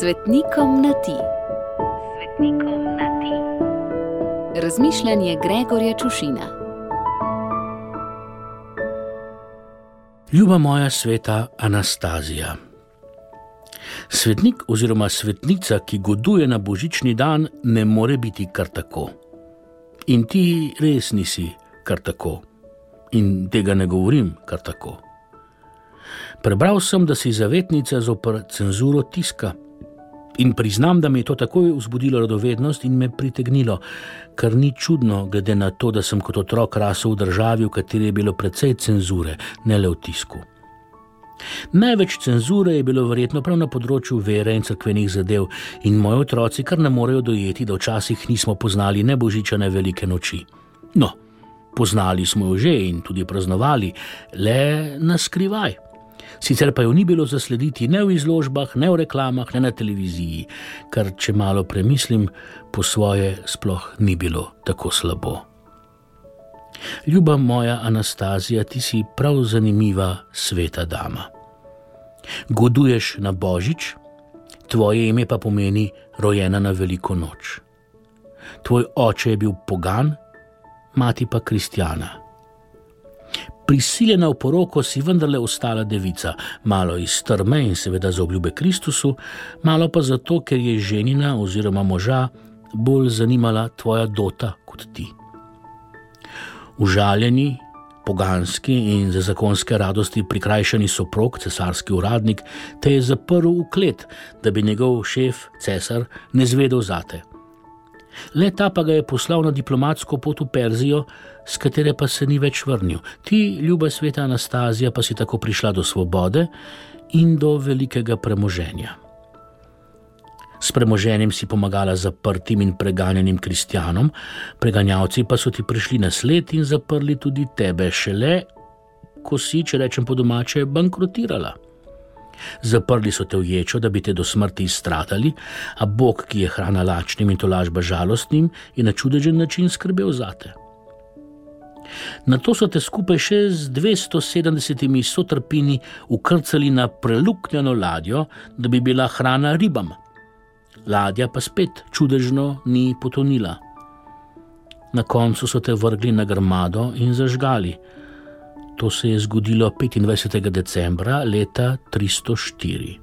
Svetnikom na ti. Svetnikom na ti. Razmišljanje Gregorja Čušina. Ljuba moja sveta Anastazija. Svetnik oziroma svetnica, ki goduje na božični dan, ne more biti kar tako. In ti res nisi kar tako. In tega ne govorim kar tako. Prebral sem, da si zavetnica zopr cenzuro tiska. In priznam, da mi je to takoj vzbudilo radovednost in me pritegnilo, kar ni čudno, glede na to, da sem kot otrok rasel v državi, v kateri je bilo precej cenzure, ne le v tisku. Največ cenzure je bilo verjetno prav na področju vere in crkvenih zadev, in moji otroci kar ne morejo dojeti, da včasih nismo poznali ne božičane velike noči. No, poznali smo jo že in tudi praznovali, le na skrivaj sicer pa jo ni bilo zaslediti ne v izložbah, ne v reklamah, ne na televiziji, kar če malo premislim, po svoje sploh ni bilo tako slabo. Ljuba moja Anastazija, ti si prav zanimiva sveta dama. Goduješ na božič, tvoje ime pa pomeni rojena na veliko noč. Tvoj oče je bil pogan, mati pa kristjana prisiljena v poroko, si vendarle ostala devica, malo iz strme in seveda za obljube Kristusu, malo pa zato, ker je ženina oziroma moža bolj zanimala tvoja dota kot ti. Užaljeni, poganski in za zakonske radosti prikrajšani soprog, cesarski uradnik, te je zaprl v klet, da bi njegov šef, cesar, ne zvedel zate. Le ta pa ga je poslal na diplomatsko pot v Perzijo, z katere pa se ni več vrnil. Ti, ljuba sveta Anastazija, pa si tako prišla do svobode in do velikega premoženja. S premoženjem si pomagala zaprtim in preganjenim kristjanom, preganjavci pa so ti prišli na sled in zaprli tudi tebe, šele ko si, če rečem po domače, bankrotirala. Zaprli so te v ječo, da bi te do smrti izstradali, a Bog, ki je hrana lačnim in tolažba žalostnim, je na čudežen način skrbel za te. Na to so te skupaj še z 270 sotrpini ukrcali na preluknjeno ladjo, da bi bila hrana ribam. Ladja pa spet čudežno ni potonila. Na koncu so te vrgli na grmado in zažgali. To se je zgodilo 25. decembra leta 304.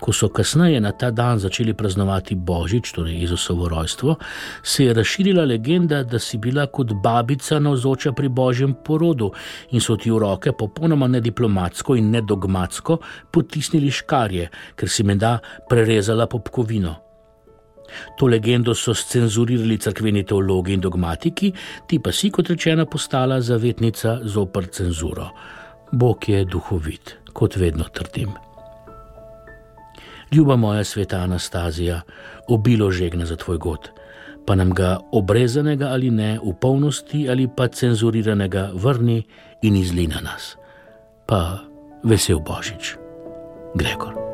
Ko so kasneje na ta dan začeli praznovati Božič, torej Jezusovo rojstvo, se je razširila legenda, da si bila kot babica navzoča pri Božjem porodu in so ti v roke popolnoma nediplomatsko in nedogmatsko potisnili škarje, ker si menda prerezala popkovino. To legendo so scenzurirali crkveni teologi in dogmatiki, ti pa si, kot rečeno, postala zavetnica zopr cenzuro. Bog je duhovit, kot vedno trdim. Ljuba moja sveta Anastazija, obilo žegna za tvoj god, pa nam ga obrezanega ali ne, v polnosti ali pa cenzuriranega, vrni in izli na nas. Pa vesel Božič, Gregor.